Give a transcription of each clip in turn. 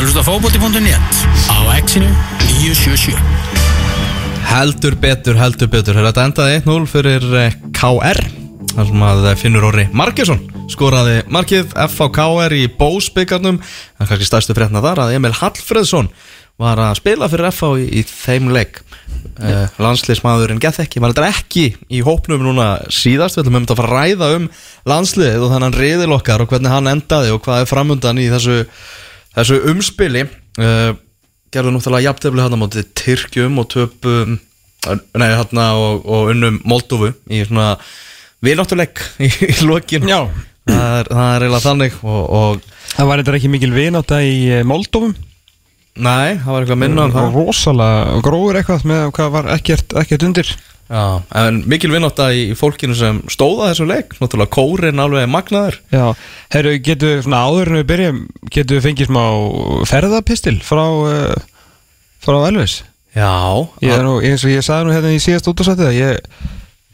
ert að hlusta fókbóti.net á exinu 977 Heldur betur, heldur betur. Þetta endaði 1-0 fyrir eh, KR þar sem að eh, Finnur Orri Margesson skoraði markið FH KR í bósbyggarnum en kannski stærstu frétna þar að Emil Hallfredsson var að spila fyrir FH í, í þeim leik. Uh, landsliðsmaðurinn gett ekki, var þetta ekki í hópnum núna síðast, við ætlum um þetta að fara að ræða um landsliðið og þannig riðil okkar og hvernig hann endaði og hvað er framundan í þessu, þessu umspili uh, gerðu náttúrulega jafntefli hann á móti Tyrkjum og töpum nei, hann og, og unnum Moldófu í svona vináttuleik í, í lokin. Já. það er, það er eiginlega þannig og, og Það var eitthvað ekki mikil vináta í eh, Moldófum nei, það var eitthvað minna um og það. rosalega gróður eitthvað með hvað var ekkert, ekkert undir Já, en mikil vinnátta í, í fólkinu sem stóða þessu leik, náttúrulega kórin alveg magnaður. Já, herru, getur við svona áður en við byrjum, getur við fengið smá ferðapistil frá uh, frá Elvis? Já, Ég er nú, eins og ég sagði nú hérna í síðast útásætti að ég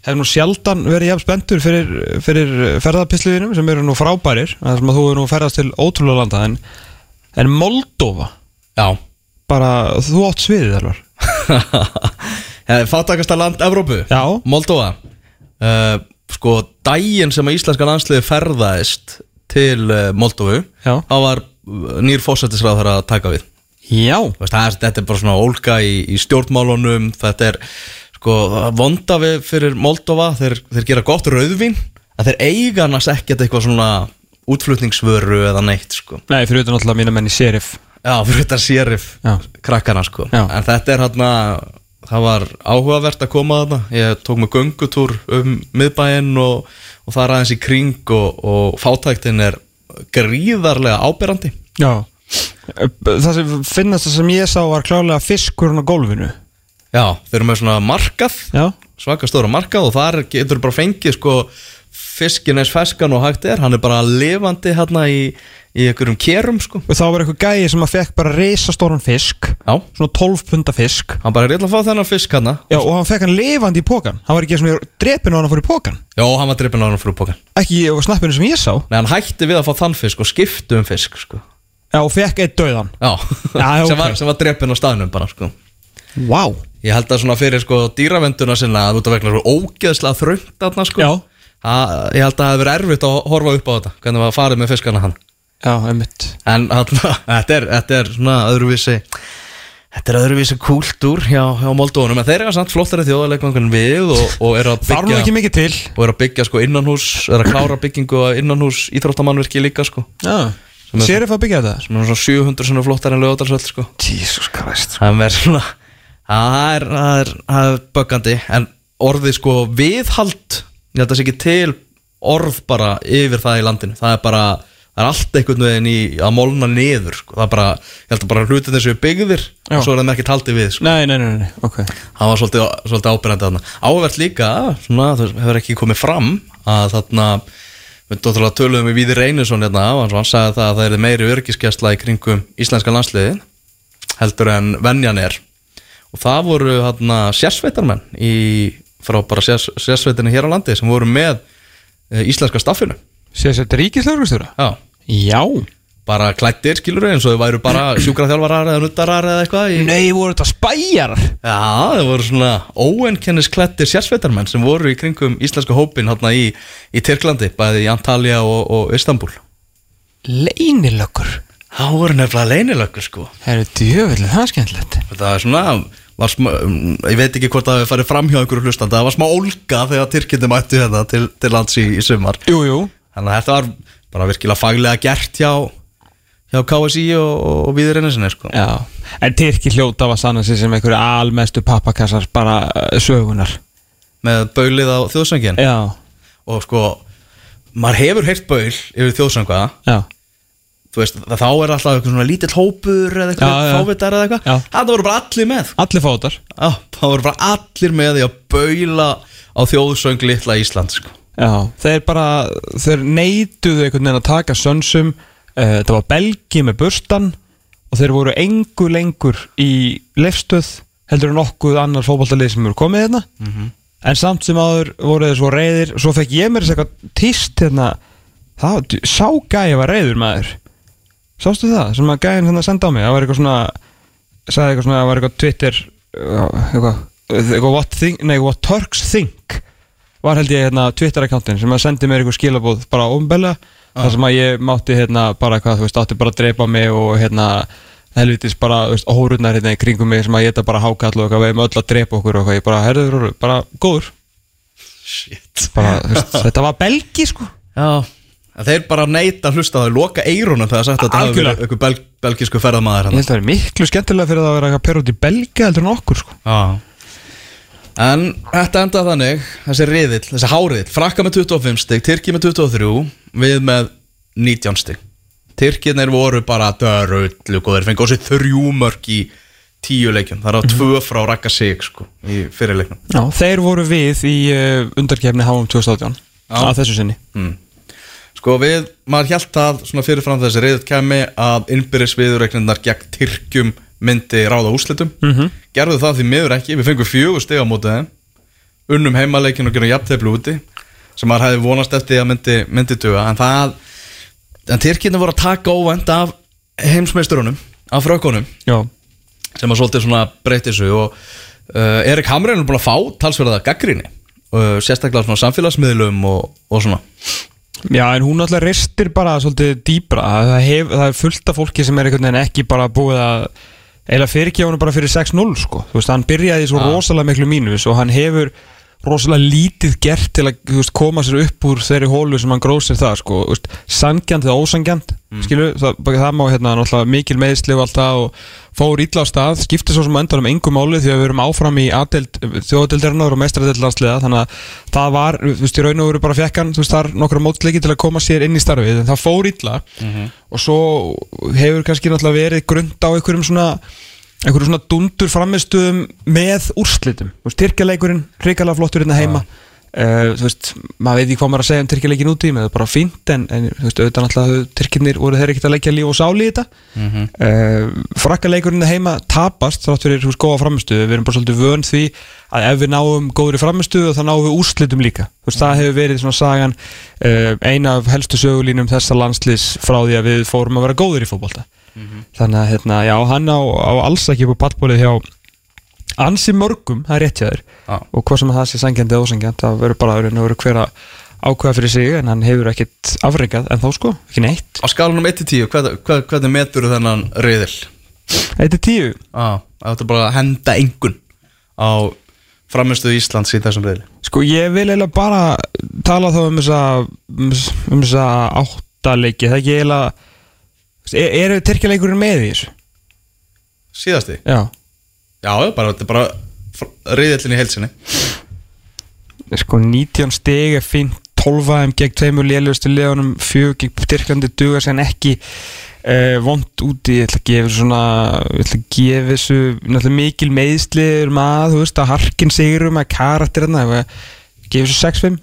hef nú sjaldan verið jafn spenntur fyrir, fyrir ferðapisliðinum sem eru nú frábærir það sem að þú er nú ferðast til ótrúlega landa en, en Moldova já. Bara, þú átt sviðið alvar Fátakasta land Evrópu? Já. Moldova uh, Sko, daginn sem að íslenska landsliði ferðaðist til uh, Moldovu Já. þá var nýr fósættisráð þar að taka við. Já, Veist, það þetta er bara svona ólga í, í stjórnmálunum þetta er sko vonda við fyrir Moldova þeir, þeir gera gott rauðvín að þeir eiga annars ekkert eitthvað svona útflutningsvöru eða neitt sko. Nei, fyrir utan alltaf mína menn í Serif Já, fyrir þetta sérif krakkana sko. Já. En þetta er hérna Það var áhugavert að koma þarna. Ég tók mig göngutúr um miðbæinn og, og það er aðeins í kring og, og fátæktin er gríðarlega áberandi. Já. Það sem finnast það sem ég sá var klálega fiskurinn á gólfinu. Já, þeir eru með svona markað Já. svaka stóra markað og þar getur bara fengið sko fiskin eins feskan og hægt er. Hann er bara lifandi hérna í, í einhverjum kerum sko. Og þá var eitthvað gæi sem að fekk bara reisastóran fisk Já, Svona 12 punda fisk. Hann bara er illa að fá þennan fisk hérna Já, og hann fekk hann lifandi í pókan Hann var ekki svona drepin og hann fór í pókan Já, hann var drippin á hann fyrir pókan Ekki á snappinu sem ég sá. Nei, hann hætti við að fá þann fisk og skiptu um fisk sko. Já, og fekk eitt döðan Já, Já, ok. sem, var, sem var dreppin á staðnum bara sko. Vá. Ég held að svona fyrir sko dýravenduna sinna að út af vegna svo ógeðslega þröngt þarna sko. Já. Það, Ég held að það hefur verið erfitt að horfa upp á þetta Hvernig var farið með fiskana hann Já, einmitt. En þetta, er, þetta er svona öðruvísi Þetta er öðruvísi kúltúr hjá, hjá Moldónum. En þeir eru samt flottari þjóðaleikvangun við og, og eru að byggja ekki mikið til. Og eru að byggja sko innanhús Er að klára byggingu innanhús Íþróttamannvirki líka sko. Já. Er- Serif að byggja þetta? Sem er svona 700 svona flottar en lögadalsvöld sko. Jesus Christ. Það er svona það er, er, er böggandi. En orðið sko viðhald ég held að það sé ekki til orð bara yfir það í landinu. Það er bara, það er allt einhvern veginn í að molna niður sko. það er bara, ég held að bara hlutin þessu byggðir Já. og svo er það með ekki haldið við sko. Nei, nei, nei, nei, ok það var svolítið, svolítið ábyrjandi þarna áverð líka, svona, það hefur ekki komið fram að þarna við dótturlega töluðum við Víði Reynisson hérna, hann, hann sagði það að það er meiri örgiskjæsla í kringum íslenska landsliðin heldur en venjan er og það voru hérna sérsveitarmenn í, frá bara sérs, sérsveitinni hér á landi sem voru með e, íslenska staffinu Sér þetta ríkislaugrustjóra? Já, bara klættir skilur eins og þau væru bara sjúkraþjálfarar eða nuttarar eða eitthvað í, Nei, voru þetta spæjar Já, það voru svona óenkennis klættir sérsveitarmenn sem voru í kringum íslenska hópin hérna í, í Tyrklandi, bæði í Antalya og, og Istanbul. Leinilöggur Það voru nefnilega leinilöggur sko. Það eru djöfellin, það er skemmtilegt Það er svona, smá, ég veit ekki hvort það hefur farið fram hjá einhverju hlustandi, það var smá ólga þegar Tyrkindi mættu hérna til, til lands í, í sumar. Jú, jú Þannig að þetta var bara virkilega faglega gert hjá, hjá KSI og, og, og viðurinninsinni sko. En Tyrki hljóta var sannan sig sem einhverju almestu pappakassar bara uh, sögunar Með baulið á þjóðsöngin. Já, Og sko, maður hefur heyrt baul yfir þú veist, þá er alltaf eitthvað svona lítill hópur eða eitthvað fávitar eða eitthvað. Það voru bara allir með. Allir Já, það voru bara allir með því að baula á þjóðsöng litla Ísland sko. Já, þeir bara, þeir neituðu einhvern veginn að taka sönsum uh, Það var belgi með burstan Og þeir voru engu lengur í leifstöð Heldur en nokkuð annar fótballtalið sem eru komið hérna. En samt sem áður voru þeir svo reyðir Svo fekk ég mér þess eitthvað tíst hérna. Það, sá gæði var reyður maður. Sástu það? Sem að gæðin hérna senda á mig? Það var eitthvað svona sagði eitthvað svona Það var eitthvað Twitter eitthvað, eitthvað what, think, nei, what Turks think var held ég hérna Twitter-accountin sem að sendi mér eitthvað skilabóð bara ómbella þar sem að ég mátti hérna bara eitthvað, þú veist, átti bara að dreipa mig og hérna helvitis bara, þú veist, hórunar hérna í kringum mig sem að ég þetta bara hákall og eitthvað við erum öll að dreipa okkur og eitthvað, ég bara, herður, bara góður. Shit. Bara, þú veist, þetta var belgi sko. Já. Þeir bara neita að hlusta á þau, loka eirunum þegar það sagt að það hafi verið eitthvað bel, belgísku ferðamaður Ég held að það er miklu skemmtilega fyrir það að vera eitthvað perut í belgi heldur en okkur sko. Já. En þetta endaði þannig, þessi riðill, þessi háriðill, frakka með 25 stig, Tyrki með 23, við með 19 stig. Tyrkirnir voru bara dörrullu og þeir fengi á sig þrjú mörg í tíu leikjum. Það er á tvö frá rakka sig sko, í fyrirleiknum. Já, þeir voru við í uh, undarkefni HM 2018 Já. að þessu sinni Mm. Sko við, maður hjælt að svona fyrirfram þessi riðill kemi að innbyrðis viðurreiknindar gegn Tyrkjum myndi ráða úslitum. mm -hmm. Gerðu það því miður ekki, við fengum fjögur stig á mótið þeim. Unnum heimaleikin og gerum jafnteflu úti sem maður hefði vonast eftir að myndi, myndi duga. En það, en Tyrkirni voru að taka óvænt af heimsmeisturunum Af frökkunum Já, sem að svolítið svona breyti þessu Og uh, Erik Hamren er búin að fá talsverða gaggrinni uh, Sérstaklega svona samfélagsmiðlum og, og svona. Já, en hún alltaf ristir bara svolítið dýbra það, hef, það er fullt af fólki sem er ekki bara búið að fyrirgefa hann bara fyrir 6-0 sko. þú veist, hann byrjaði svo Ah. rosalega miklu mínus og hann hefur rosalega lítið gert til að veist, koma sér upp úr þeirri hólu sem hann gróð sér það sko. Sangjant eða ósangjant mm. skilu, það, það má hérna mikil meðsli og allt það og fór illa á stað. Skipti svo sem endanum engum máli því að við erum áfram í þjóðadeldarinnar og mestaradeldarsliða þannig að það var, þú veist, í raun og veru bara fekk hann, þú veist, þar nokkra mótsleiki til að koma sér inn í starfið, en það fór illa og svo hefur kannski náttúrulega verið grund á einhverjum svona einhverjum svona dundur framistuðum með úrslitum, þú veist, Tyrkjaleikurinn hrikalega flottur hérna heima uh, þú veist, maður veit ekki hvað maður að segja um Tyrkjaleikin úti, með það er bara fínt en, en þú veist, auðvitað náttúrulega Tyrkjirnir voru þeir ekkert að leikja líf og sáli í þetta. Mm frakkaleikurinn heima tapast þrátt fyrir þú veist góða framistuðu við erum bara svolítið vön því að ef við náum góðri framistuðu þá náum við úrslitum líka. Þú veist það hefur verið svona sagan uh, eina af helstu sögulínum þessa landslís frá því að við fórum að vera góður í fótbolta. Þannig að hérna, já, ansi mörgum, það er rétt hjá þér Já. og hvað sem það sé sangjandi eða ósangjandi það verður bara að vera hver að ákveða fyrir sig en hann hefur ekkit afreikað en þá sko, ekki neitt Á skalanum 1-10, hvað, hvað, hvernig metur þennan riðil? Þetta er tíu Á, það ætla bara að henda engun á framistuðu Íslands í þessum riðli Sko ég vil eiginlega bara tala þá um þessa um þessa- um áttaleiki það er ekki eiginlega er, eru Tyrkjaleikurinn með í þessu? Síðasti? Já Já, bara, þetta er bara riðillin í heilsinni Sko 19 stig er fínt. 12 aðeim gegn tveimur lélustu liðunum fjög gegn Tyrklandi duga sem ekki uh, vond úti. Ég ætla að gefa svona ég ætla að gefa þessu náttúrulega mikil meðsliður maður þú veist að harkin sigurum að karakterina gefa þessu 6-5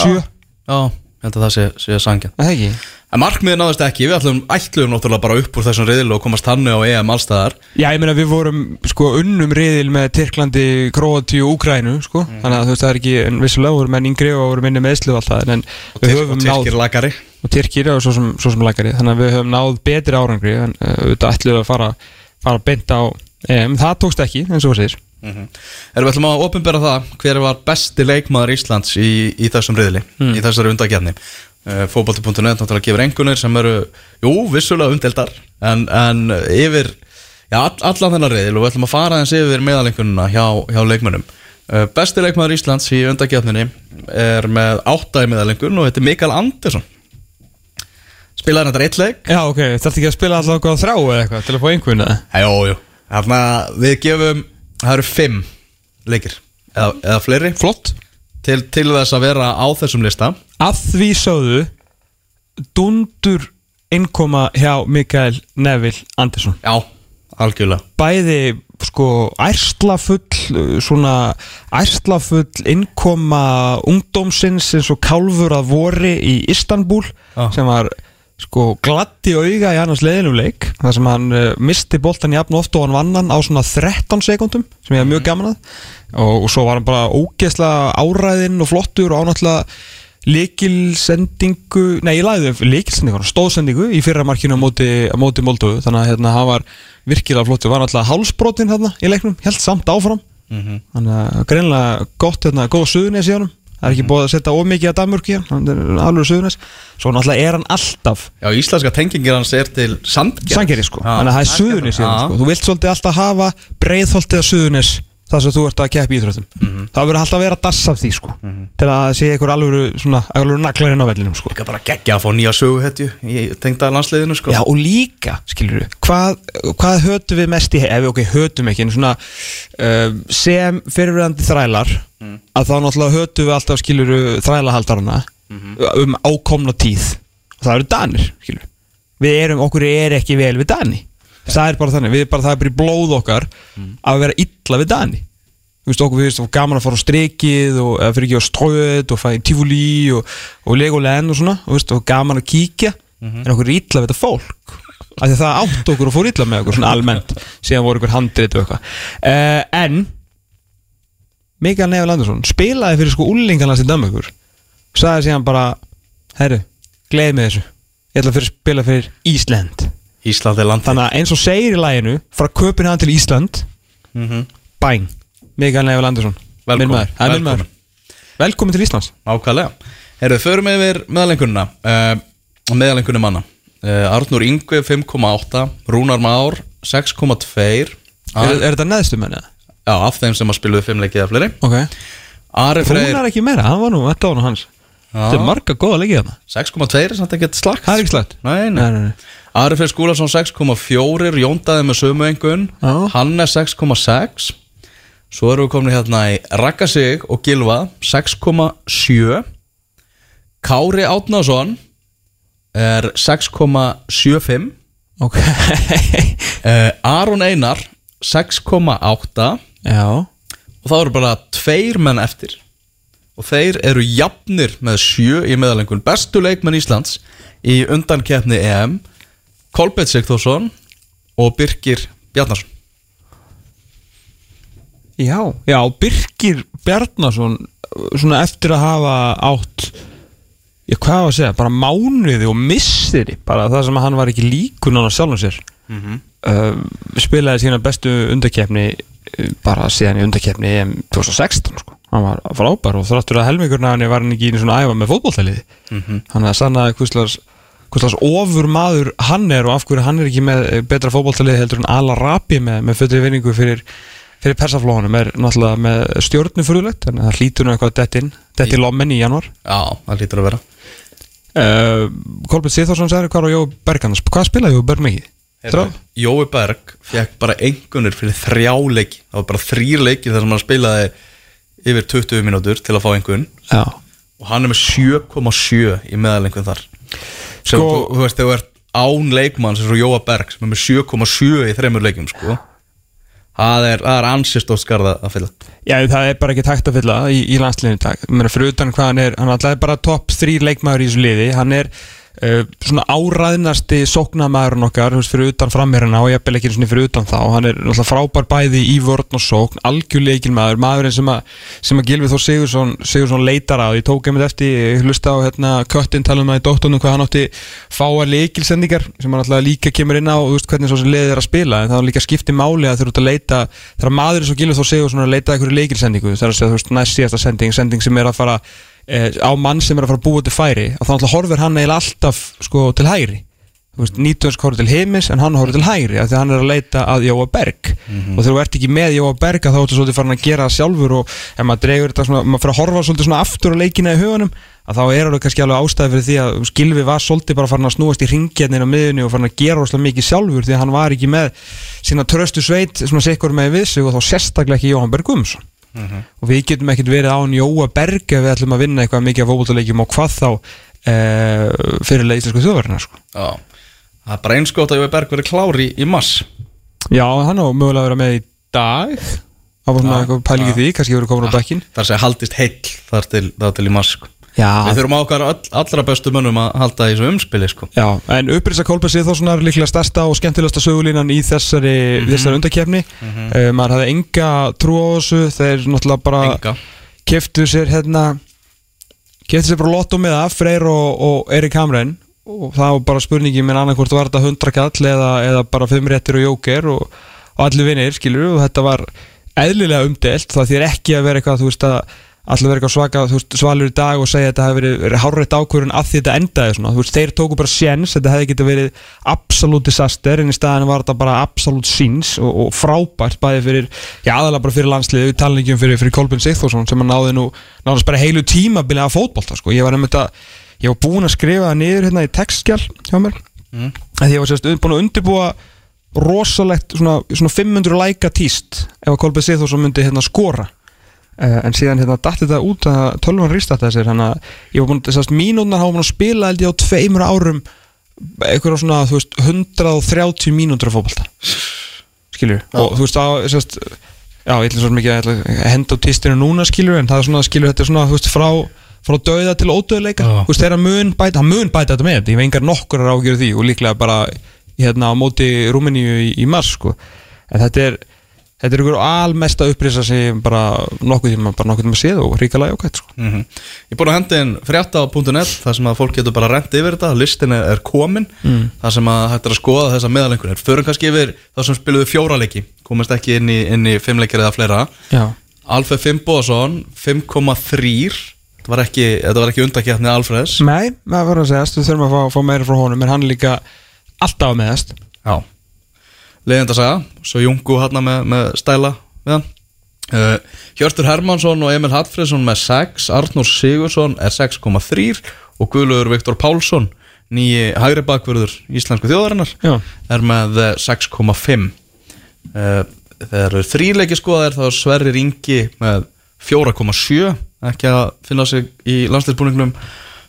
7 Já, ég held að það sé, sé sangjan Það ekki En markmiðið náðist ekki, við ætlum ætluðum náttúrulega bara upp úr þessum riðil og komast hannu á EM allstaðar Já, ég meina við vorum sko unnum riðil með Tyrklandi, Króati og Úkrænu sko, þannig að þú veist það er ekki en vissulega vorum enn yngri og vorum minni meðslu og allt það en og, við tyr, höfum og náð tyrkir lagari og Tyrkir og svo sem, svo sem lagari þannig að við höfum náð betri árangri en uh, við ætlum að fara, fara beint á EM, það tókst ekki eins og segir. Mm Erum við ætlum að opinbera það hver var besti leikmaður Íslands í, í þessum riðli, í þessari undagjarni uh, Fótbolti.net náttúrulega gefur engunir sem eru, jú, vissulega umdeldar en, en yfir já, all, allan þennan riðil og við ætlum að fara eins yfir meðalengununa hjá, hjá leikmönnum. Uh, Besti leikmaður Íslands í undagjarninni er með átta í meðalengun og þetta er Mikael Andersson. Spilaði þetta eitt leik. Já, ok, þetta ekki að spila alltaf okkur á þrá eða eitthvað til að fá einhvern eða? Jú, jú. Þarna við gefum, það eru fimm leikir eða, eða fleiri. Flott til, til þess að vera á þessum lista. Að því sögðu dundur innkoma hjá Mikael Neville Andersson. Já, algjörlega. Bæði sko ærslafull svona ærslafull innkoma ungdómsins eins og kálfur að vori í Istanbul Já. sem var sko glatti auga í annars leiðinum leik þar sem hann uh, misti boltan jafn oft og hann vann hann á svona 13 sekundum sem ég hef mjög gaman að. Og, og svo var hann bara ógeðslega áræðinn og flottur og ánáttúrulega líkilsendingu nei, ég lagði líkilsendingu, stóðsendingu í fyrra markinu á móti, móti Moldóðu þannig að hérna, hann var virkilega flott var alltaf hálsbrotin hérna í leiknum held samt áfram. Þannig að greinlega gott, hérna, góð suðunis í honum það er ekki búið að setja ómikið að Danmörk í hann hann er alveg suðunis svo náttúrulega er hann alltaf Já, íslenska tengingir hans er til Sandgerð sangeri sko, þannig að það er suðunis í hann sko. þú vilt svolítið alltaf hafa breiðholtið að suðunis það sem þú ert að keppa í íþróttum. Mhm. það verður alltaf að vera dass af því sko. Til að sé einhver alveg svona alveg naglarinn á vellinum sko. Líka bara geggja að fá nýja sögu hetju við við við þrælar að þá náttúrulega hötum við alltaf skilur við þrælahaldarana um ákomna tíð. Og það eru danir, skilur við við erum, okkur er ekki vel við dani. Það er bara þannig, við bara, það er bara í blóð okkar að vera illa við dani. Þú veist, okkur finnst það gaman að fara á strikið og eða fyrir ekki á stróðið og í tífúli og, og legoland og svona og, veist, og gaman að kíkja. En okkur er illa við þetta fólk. Af því að það átt okkur og fór illa með okkur svona almennt. Síðan voru okkur handrit og eitthvað. Uh, en Mikael Nefell Andersson spilaði fyrir sko úlingarnas í Danmörkur. Sagði síðan bara herru, gleði með þessu. Ég ætla að fyrir spila fyrir Ísland. Ísland er landið. Þannig að eins og segir í læginu frá köpinn hann til Ísland. Mhm. bang, Mikael Nefell Andersson. Velkomin, Minn maður, það minn velkomin. maður velkomin til Íslands. Ákvæðlega Herru, förum yfir meðalengununa uh, Meðalengunum manna. Uh, Arnur Ingvi 5,8 Rúnar Már 6,2 er, er þetta neðstu menni? Já, af þeim sem að spiluðu fimm leikið af fleiri. Ok. Ari Freyr Rúnar ekki meira, hann var nú, þetta var nú hans þetta er marga góða leikið þarna. 6,2 er samt ekkert slagt það er ekki slætt Nei, nei. Nei, nei. Ari Freyr Skúlason 6,4 Jóndaði með sömu engun Já. Hannes 6,6 Svo erum við komin hérna í Raka Sig og Gilva 6,7 Kári Átnason er 6,75 ok. Uh, Aron Einar 6,8 já. Og þá eru bara tveir menn eftir. Og þeir eru jafnir með sjö í meðalengun. Bestu leikmenn Íslands í undankeppni EM Kolbett Sigþórsson og Birgir Bjarnarsson Já, já, Birgir Bjarnason svona eftir að hafa átt já, hvað var að segja, bara mánuði og missiri, bara það sem að hann var ekki líkun á sjálfum sér. Mhm. uh, spilaði sína bestu undarkeppni uh, bara síðan í undarkeppni EM 2016, sko. Hann var frábær og þráttur að helmingurna hann var hann ekki í svona æfa með fótbolltæliði Mhm. hann að sannaði hvurslags ofur maður hann er og af hverju hann er ekki með eh, betra fótbolltæliði heldur en Ala Rabi með, með fötri vinningu fyrir fyrir persaflóðunum er náttúrulega með stjórnu fyrirlegt, þannig að það hlýtur nú eitthvað dett inn, dett í lommen í januar Já, það lítur að vera. Uh, Kolbjörn Sýþórsson sagði hvað á Jói Bergans hvað spilaði Jói Berg mikið? Jói Berg fekk bara engunir fyrir þrjá leiki. Það var bara þrýr leiki þar sem hann spilaði yfir 20 mínútur til að fá engun Já, og hann er með 7,7 í meðalengun þar. Sem Sko- þú, þú veist, þegar þú ert án leikmann sem svo Jóa Berg sem er með 7,7 í þreymur leikum sko. það er, er ansist og skarða að fylla. Já, það er bara ekki takt að fylla í, í landsliðinu í dag. Mér fyrir utan hvað hann er, hann er alltaf bara topp þrý leikmaður í þessu liði. Hann er uh, svona áræðnasti sóknamaðurinn okkar, veist, fyrir utan framherina og jafnvel ekki svona fyrir utan þá Hann er alltaf frábær bæði í vörn og sókn, algjörleikil maður Maðurinn sem að, sem að Gilvi Þór Sigursson, Sigursson leitar að. Ég tók einmitt eftir, ég hlusta á hérna Köttin tala um það í dóttunum hvað hann átti fáar leikilsendingar sem hann alltaf líka kemur inn á og þú veist hvernig svo sem liðið er að spila. En það er líka skipti máli að ert að leita þegar maður er svo Gilvi Þór Sigursson er að leita að að sem að eh, á mann sem er að fara að búa til færi og þá alltaf horfir hann eiginlega alltaf sko til hægri. Nýtönsk horfir til heimis en hann horfir til hægri af því að hann er að leita að Jóa Berg. Og þegar þú ert ekki með Jóa Berg þá ertu svolítið farin að gera það sjálfur og ef maður dregur þetta svona, maður fyrir að horfa svolítið svona aftur á leikina í hugunum að þá er alveg kannski alveg ástæði fyrir því að Gilvi var svolítið bara farin að snúast í ringjarnir á miðunni og farin að gera rosalega mikið sjálfur því að hann var ekki með sína tröstu sveit svona sikkur með við sig og þá sérstaklega ekki Jóhann Berg Guðmundsson og við getum ekkert verið án Jóa Berg ef við ætlum að vinna eitthvað mikið af fótboltaleikjum og hvað þá e, fyrirlega íslensku þjóðverðina sko. Já, það er bara eins gott að Jói Berg verið klári í mars. Já, hann á mögulega að vera með í dag. Það eitthvað pælingi því, kannski verið komin á bekkin þar sem haldist heill þar til, þar til í mars sko. Já, Við þurfum á okkar all, allra bestu mönnum að halda þessu umspili sko. já en upprýsa Kolbjörn Sýþórssonar er líklega stærsta og skemmtilegasta sögulínan í þessari, Mhm. þessari undakefni uh, maður hafði enga trú á þessu þeir náttúrulega bara keftu sér hérna Kefti sér bara lotto með það, Freyr og, og Erik Hamren og það var bara spurningi minn annarkvort var þetta 100 kall eða, eða bara 5 réttir og jóker og, og allir vinnir, skilur og þetta var eðlilega umdelt það þýr ekki að vera eitthvað, þú veist að allir vera eitthvað svaka, veist, svalur í dag og segja að þetta hefði verið, verið hárreitt ákvörun að því þetta endaði svona, þú veist, þeir tóku bara séns þetta hefði getið verið absolutt disaster en í staðinu var þetta bara absolutt síns og, og frábært bæði fyrir já, aðalega bara fyrir landsliði, við talum ekki um fyrir, fyrir Kolbjörn Sigþórsson sem að náði nú náðast bara heilu tímabili af fótbolta, sko, ég var einmitt að ég var búinn að skrifa það niður hérna í textskjál hjá mér, mm. að ég var sérst búinn að undirbúa rosalegt svona, svona 500 læka tíst ef að Kolbjörn Sigþórsson myndi hérna skora en síðan hérna dætti þetta út að tölvan rýstætti þessir þannig að ég var búin þessast mínúnar hafa búin að spila held ég á tveimur árum eitthvað svona þú veist 130 mínútur af fókbalta skilur já. og þú veist á þessast já ég ætla svo mikið að henda á tistinu núna skilur en það er svona skilur þetta er svona þú veist frá frá döða til ódöðleika þú veist þeirra mun bæta hann mun bæta þetta með ég veit engar nokkur að ágjöra því og líklega bara hérna á móti Rúmeníu í, í mars sko. En þetta er þetta er ykkur almesta upprýsa sem bara nokkuð tíma, bara nokkuð tíma séð og ríkala jákvæmt sko. mm -hmm. Ég er búin að henda inn frétta.net þar sem að fólk getur bara rent yfir þetta. Listin er komin, mm. þar sem að hægt er að skoða þessa meðalengur, förum kannski yfir það sem spiluðu fjóraleiki, komast ekki inn í, inn í fimmleikir eða fleira. Alfred Fimboðsson 5,3 þetta var ekki, ekki undakjætni Alfreds Nei, það var að segast, við þurfum að fá, fá meira frá honum en hann líka alltaf meðast. Já leiðindasaga, svo Jungu hann með, með stæla hann. Uh, Hjörtur Hermansson og Emil Hallfriðsson með 6, Arnur Sigursson er 6,3 og Guðluður Viktor Pálsson nýji hægri bakverður íslensku þjóðarinnar Já. er með 6,5 uh, þegar eru þríleiki skoðar þá Sverrir Ingi með 4,7 ekki að finna sig í landsleisbúningnum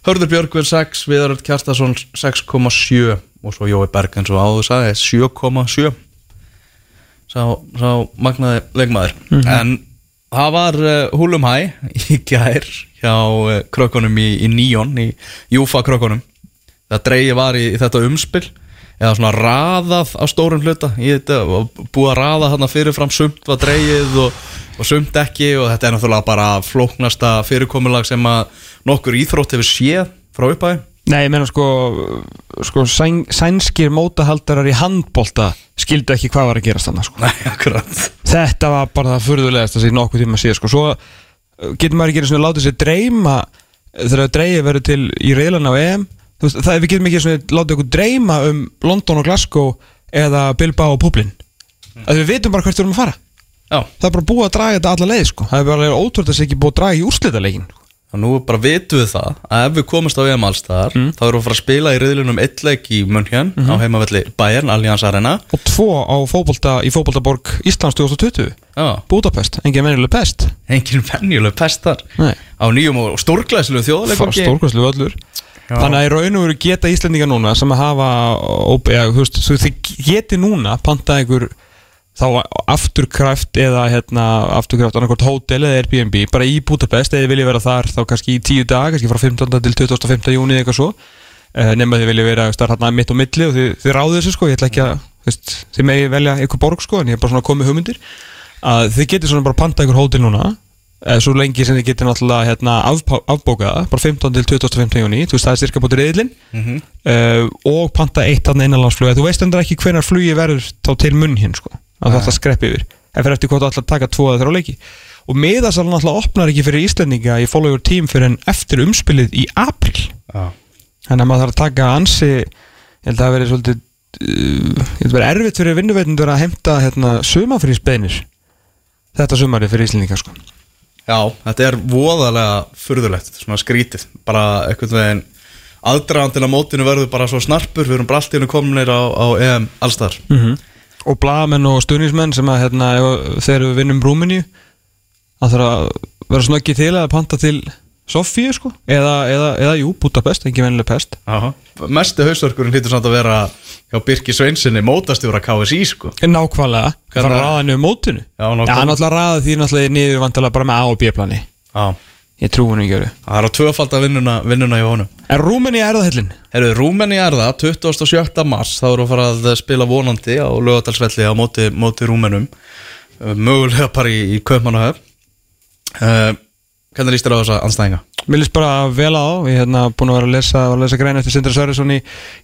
Hörður Björgvin 6, Viðaröld Kjartason 6,7 og svo Jói Berg eins og áður sagði 7,7 sá, sá magnaði leikmaður. Mm -hmm. en það var uh, húlum hæ í gær hjá uh, krökkunum í, í Níón í Júfa krökkunum. Það dreigi var í, í þetta umspill eða svona raðað á stórum hluta þetta, búið að raða þarna fyrirfram. Sumt var dreigið og, og sumt ekki og þetta er náttúrulega bara flóknasta fyrirkomulag sem að nokkur íþrótt hefur séð frá upphæði Nei, ég meina sko, sko sæn, sænskir mótahaldarar í handbólta skildu ekki hvað var að gerast þannig sko. Nei, akkurat Þetta var bara það fyrðulegast að sé nokkuð tíma sé sko. Svo uh, getur maður ekki að láta sér dreyma þegar dreyið verður til í reylan á EM veist, það, Við getum ekki að láta okkur dreyma um London og Glasgow eða Bilbao og Publin mm. Við veitum bara hvert við erum að fara Já. Það er bara búið að draga þetta alla leið sko. Það er bara ótrúið að það sé ekki búið að draga í úrslitalegin og nú bara vitum við það að ef við komumst á EM allstaðar mm. þá erum við að fara að spila í riðlunum eittleik í München mm -hmm. á heimavelli Bayern, Allianz Arena og tvo á fókbólta í fókbóltaborg Íslands 2020 Já. Budapest, engin venjuleg pest engin venjuleg pest þar Nei. á nýjum og stórglæslu þjóðleikum stórglæslu öllur Já. þannig að í raun og veru geta Íslandinga núna sem að hafa, þú veist, þið geti núna panta einhver þá afturkræft eða hérna, afturkræft annarkort hótel eða Airbnb bara í Budapest eða þið vilja vera þar þá kannski í tíu dag, kannski frá 15. til 25. júni eitthvað svo uh, nema þið vilja vera hérna mitt og milli og þið, þið ráðu þessu sko, ég ætla ekki að veist, þið megi velja eitthvað borg sko en ég er bara svona með hugmyndir að þið getur svona bara panta einhver hótel núna eða svo lengi sem þið getur náttúrulega hérna, afbókaða, bara 15 til 25. júni þú veist það er styrka bútið reyðlin mm -hmm. uh, og panta eitt aðna innanlandsflug þú veist endur ekki hvenar flugi verður þá til munn hinn sko að þetta skrepp yfir. En fyrir eftir hvort þú ætlar að taka tvo eða þrjá leiki. Og miðasalun alltaf opnar ekki fyrir Íslandinga í follow your team fyrir en eftir umspilið í april ah. þannig að maður þarf að taka ansi ég held að það verið svolítið uh, ég held að verið erfitt fyrir vinnuveitundur að heimta hérna, sumafrísbeinir þetta sumari fyrir Íslandinga sko. Já, þetta er voðalega furðulegt, svona skrítið. Bara eitthvað veginn aðdraðan til að mótinu verður bara svo snarpur við erum hennu kominir á, á EM allstar mm -hmm og blagamenn og stuðnismenn sem að hérna, þegar við vinnum Rúmini að það þarf að vera snöggið til að panta til Sofíu sko eða, eða, eða jú, Budapest, ekki venileg pest. Mestu hausverkurinn hýttur samt að vera hjá Birki Sveinsinni mótastjóra KSI sko. Nákvæmlega, það var að ræða niður mótinu. Já, hann ætla að ræða því náttúrulega niður vantala bara með A og B plani. Já Ég trú henni ekki að vera Það er á tvöfald að vinnuna, vinnuna hjá honum Er Rúmeni að erða hellin? Herru, Rúmeni að erða, 27. mars þá eru að fara að spila vonandi á lögadalsvelli á móti, móti Rúmenum mögulega bara í, í Kaupmannahöf uh, Hvernig líst þér á þessa anstæðinga? Mér líst bara vel á, ég hef hérna búin að vera að lesa, að lesa grein eftir Sindra Sverrisson í,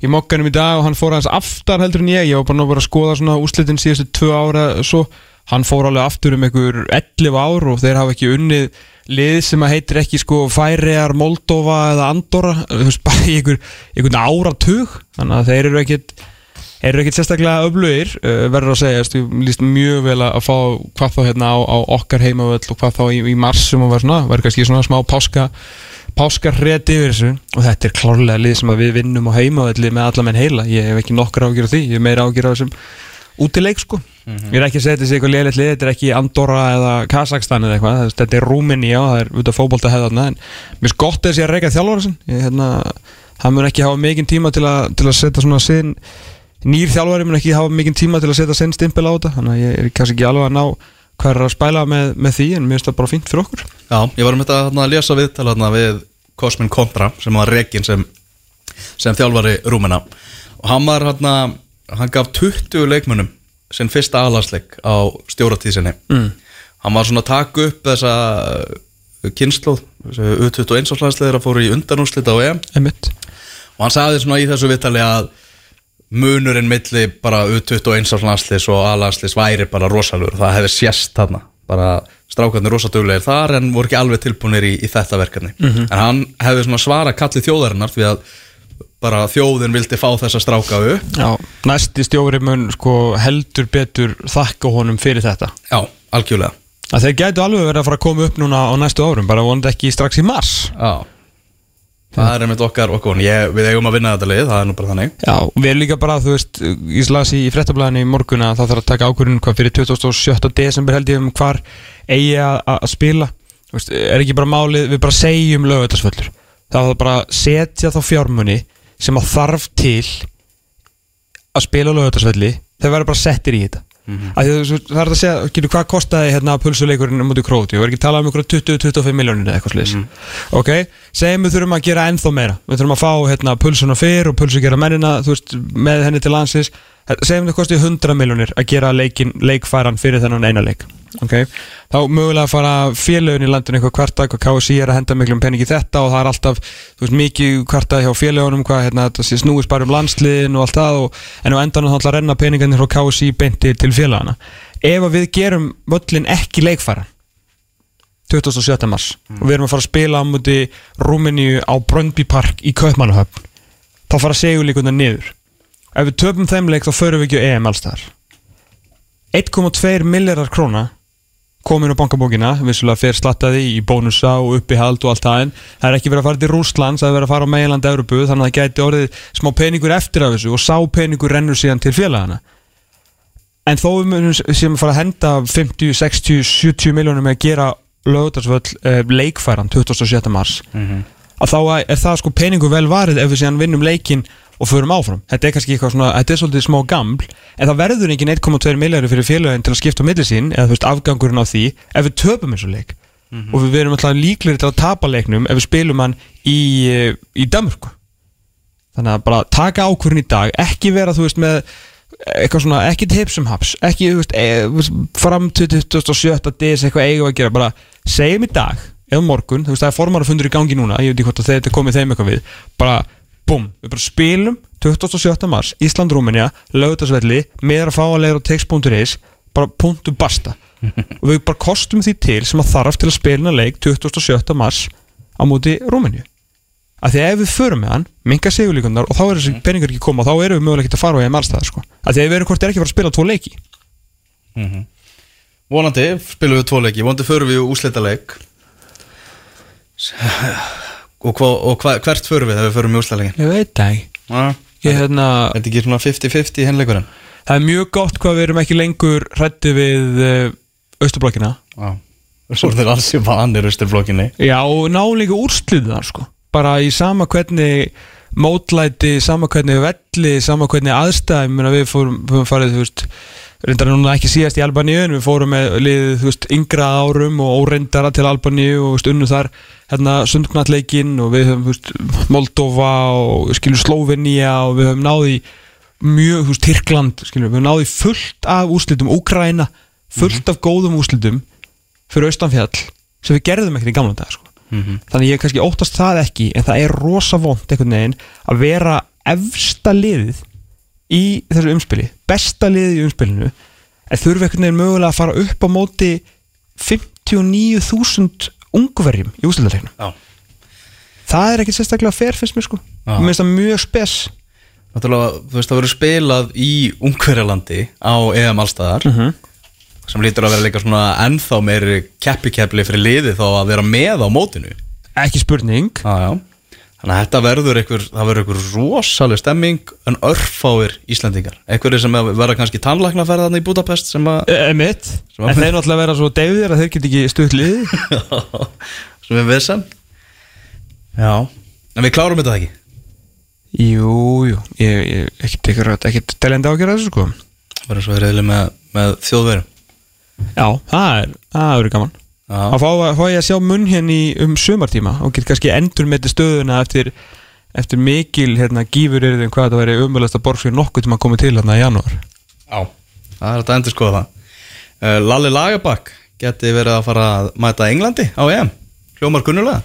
í mokkanum í dag og hann fór hans aftar heldur en ég, ég var bara að vera að skoða svona úslitin síðustu tvö ára svo, hann fór alveg aftur um einhver 11 ár og þeir hafa ekki unnið lið sem að heitir ekki sko Færiar, Moldova eða Andorra, í einhver, einhvern áratug, þannig að þeir eru ekkit eru ekkert sérstaklega öflugir uh, verður að segja, ég líst mjög vel að fá hvað þá hérna á, á okkar heimavöll og hvað þá í, í mars sem að vera svona verður kannski svona smá páska páska hrétt yfir þessu. Og þetta er klárlega lið sem við vinnum á heimavölli með alla menn heila, ég hef ekki nokkar ágjör af því ég hef meira ágjör af þessum útileik sko, mm -hmm. ég er ekki að setja þessi eitthvað lélitt lið, þetta er ekki Andorra eða Kazakstan eða eitthvað, þetta er Rúmini á það er út af fókbólta hefðarna en mér er gott þess að ég reyka þjálfur hérna, hann mun ekki hafa mikinn tíma til að, til að setja svona sinn nýr þjálfari mun ekki hafa mikinn tíma til að setja senn stimpil á þetta. Þannig að ég er kannski ekki alveg að ná hvað er að spæla með, með því en mér finnst það bara fínt fyrir okkur. Já, ég var um þetta að lesa viðtala við Cosmin Kontra sem var reygin sem, sem þjálfari Rúmena. Og hann var hérna hann gaf 20 leikmunum sinn fyrsta alagsleik á stjóratísinni mm. hann var svona að taka upp þessa kynnslóð U21 áslagsleir að fóru í undanúslita á EM Einmitt. og hann sagði svona í þessu viðtali að munurinn milli bara U21 áslagsleis og alagsleis væri bara rosalur það hefði sérst þarna bara strákarnir rosaduglegir þar en voru ekki alveg tilbúinir í, í þetta verkefni mm -hmm. en hann hefði svona svara kallið þjóðarinnar því að bara þjóðin vildi fá þessa stráka upp. Já, næsti stjóri mun sko heldur betur þakka honum fyrir þetta. Já, algjörlega. Að Þeir gætu alveg verið að fara að koma upp núna á næstu árum bara vonandi ekki strax í mars. Já. Það er einmitt okkar okkur, ég, við eigum að vinna þetta lið, það er nú bara þannig. Já, við erum líka bara, þú veist, ég slasi í frettablaðinu í morgun að það þarf að taka ákvörðun hvað fyrir 27. desember held ég um hvar eigi að spila. Veist, er ekki bara málið, við bara segjum lögvætarsvöldur Það er bara setja þá fjármunni sem að þarf til að spila lögvætarsvöldi þeir verður bara settir í þetta. Mm -hmm. það er að segja, ekki, hvað kostiði hérna pulsuleikurinn mútið króti, við erum ekki að tala um 20-25 miljónir eða eitthvað slís mm -hmm. ok, segjum við þurfum að gera ennþá meira. Við þurfum að fá hérna, pulsuna fyrr og pulsu gera mennina, veist, með henni til landsins segjum við það kostið 100 miljónir að gera leikin, leikfæran fyrir þennan eina leik ok, þá mögulega að fara félögin í landinu eitthvað kvarta, hvað KSI er að henda miklum peningi þetta og það er alltaf veist, mikið kvarta hjá félögunum hvað, hérna, þetta snúist bara um landsliðin og allt það og, en á endan þá ætla að renna peningarnir frá KSI beinti til félagana ef við gerum völlin ekki leikfæran 27. mars mm. og við erum að fara að spila á múti Rúmeníu á Bröndby Park í Kaupmannahöfn þá fara segjulíkuna niður ef við töfum þeim leik þá förum við ekki á EM allstaðar 1,2 miljardar króna komin á bankabókina, vissulega fyrir slattaði í bónusa og uppihald og allt það en það er ekki verið að fara til Rúslands, það er verið að fara á meiland Európu, þannig að það gæti orðið smá peningur eftir af þessu og sá peningur rennur síðan til félagana en þó við munum sem að fara að henda 50, 60, 70 miljónum með að gera lögdagsvöld uh, leikfæran 27. mars mm -hmm. að þá er það sko peningur vel varið ef við síðan vinnum leikin og förum áfram. Þetta er kannski eitthvað svona, þetta er svolítið smá gaml, en það verður enginn 1,2 miljardur fyrir félagin til að skipta á milli sín, eða þú veist, afgangurinn á því, ef við töpum eins og leik. Mm -hmm. Og við verum alltaf líklegri til að tapa leiknum ef við spilum hann í, í Danmörku. Þannig að bara taka ákvörðin í dag, ekki vera, þú veist, með eitthvað svona, ekki tipsum haps, ekki, þú veist, e, fram til 2017 DS eitthvað eigum að gera, bara segjum í dag, eða morgun, þú veist, það er formar að fundur í gangi núna, ég veit ekki hvort að þetta komið þeim eitthvað við, bara bum, við bara spilum 27. mars, Ísland-Rúmenja lögutarsvelli, meðra fáalegur og text.is, bara punktu basta og við bara kostum því til sem að þarf til að spilina leik 27. mars á móti Rúmenju að því að ef við förum með hann, minga segulíkundar og þá er þessi peningur ekki koma, þá erum við mögulega ekki að fara á eða málstæðar sko, að því að við erum hvort er ekki að fara að spila tvo leiki mm -hmm. Vonandi spilum við tvo leiki, vonandi förum við úslita leik Og, hva, og hva, hvert förum við þegar við förum í úslæðingin? Ég veit það ekki. Hérna Er þetta ekki svona 50-50 henleikurinn? Það er mjög gott hvað við erum ekki lengur hrætti við Östurblokkina Já. Svo er þetta alls í vanir Östurblokkinni Já, og ná líka úrsluðu þar sko. Bara í sama hvernig mótlæti, sama hvernig velli sama hvernig aðstæðum við fórum, fórum farið, þú veist reyndar núna ekki síðast í Albaníu en við fórum með liðið, þú veist, yngra árum og óreyndara til Albaníu og, þú veist, unnu þar hérna sundknallegin og við höfum, veist, Moldova og skilur Slovenia og við höfum náði mjög, þú veist, Tyrkland skilur, við höfum náði fullt af úslitum Úkræna, fullt mm -hmm. af góðum úslitum fyrir austanfjall sem við gerðum ekkert í gamla dag sko. þannig ég kannski óttast það ekki en það er rosa vond einhvern veginn að vera efsta liðið í þessu umspili besta liðið í umspilinu en þurfi einhvern veginn mögulega að fara upp á móti 59.000 ungverjum í ústildarleiknum Já. það er ekki sérstaklega fyrst mér sko. Mér finnst það mjög spes. Náttúrulega, þú veist, það verður spilað í Ungverjalandi á EM allstaðar sem lítur að vera líka svona ennþá meiri keppi-keppli fyrir liði þá að vera með á mótinu. Ekki spurning. Já, já Þannig að þetta verður einhver, það verður einhver rosaleg stemming en örfáir Íslandingar einhverjir sem verða kannski tannlæknaferðan í Budapest sem að e, mitt, Sem en að- þeir náttúrulega vera svo deyðir að þeir get ekki stutt liði sem er vissan Já, en við klárum þetta ekki? Jú, jú, ég, ég ekkert ekkert, ekkert teljandi á að þessu sko. Það verður svo reyðileg með, með þjóðverum já, það er, það er gaman Að fá, ég að sjá munn hérna í um sumartíma og get kannski endur með stöðuna eftir, eftir mikil hérna, gífur er þeim hvað þetta væri umöðlasta borg fyrir nokkuð tíma að koma til hérna í janúar. Já Það er þetta endur skoða það. Uh, Lalli Lagerbakk geti verið að fara að mæta Englandi á EM. Hljómar kunnulega.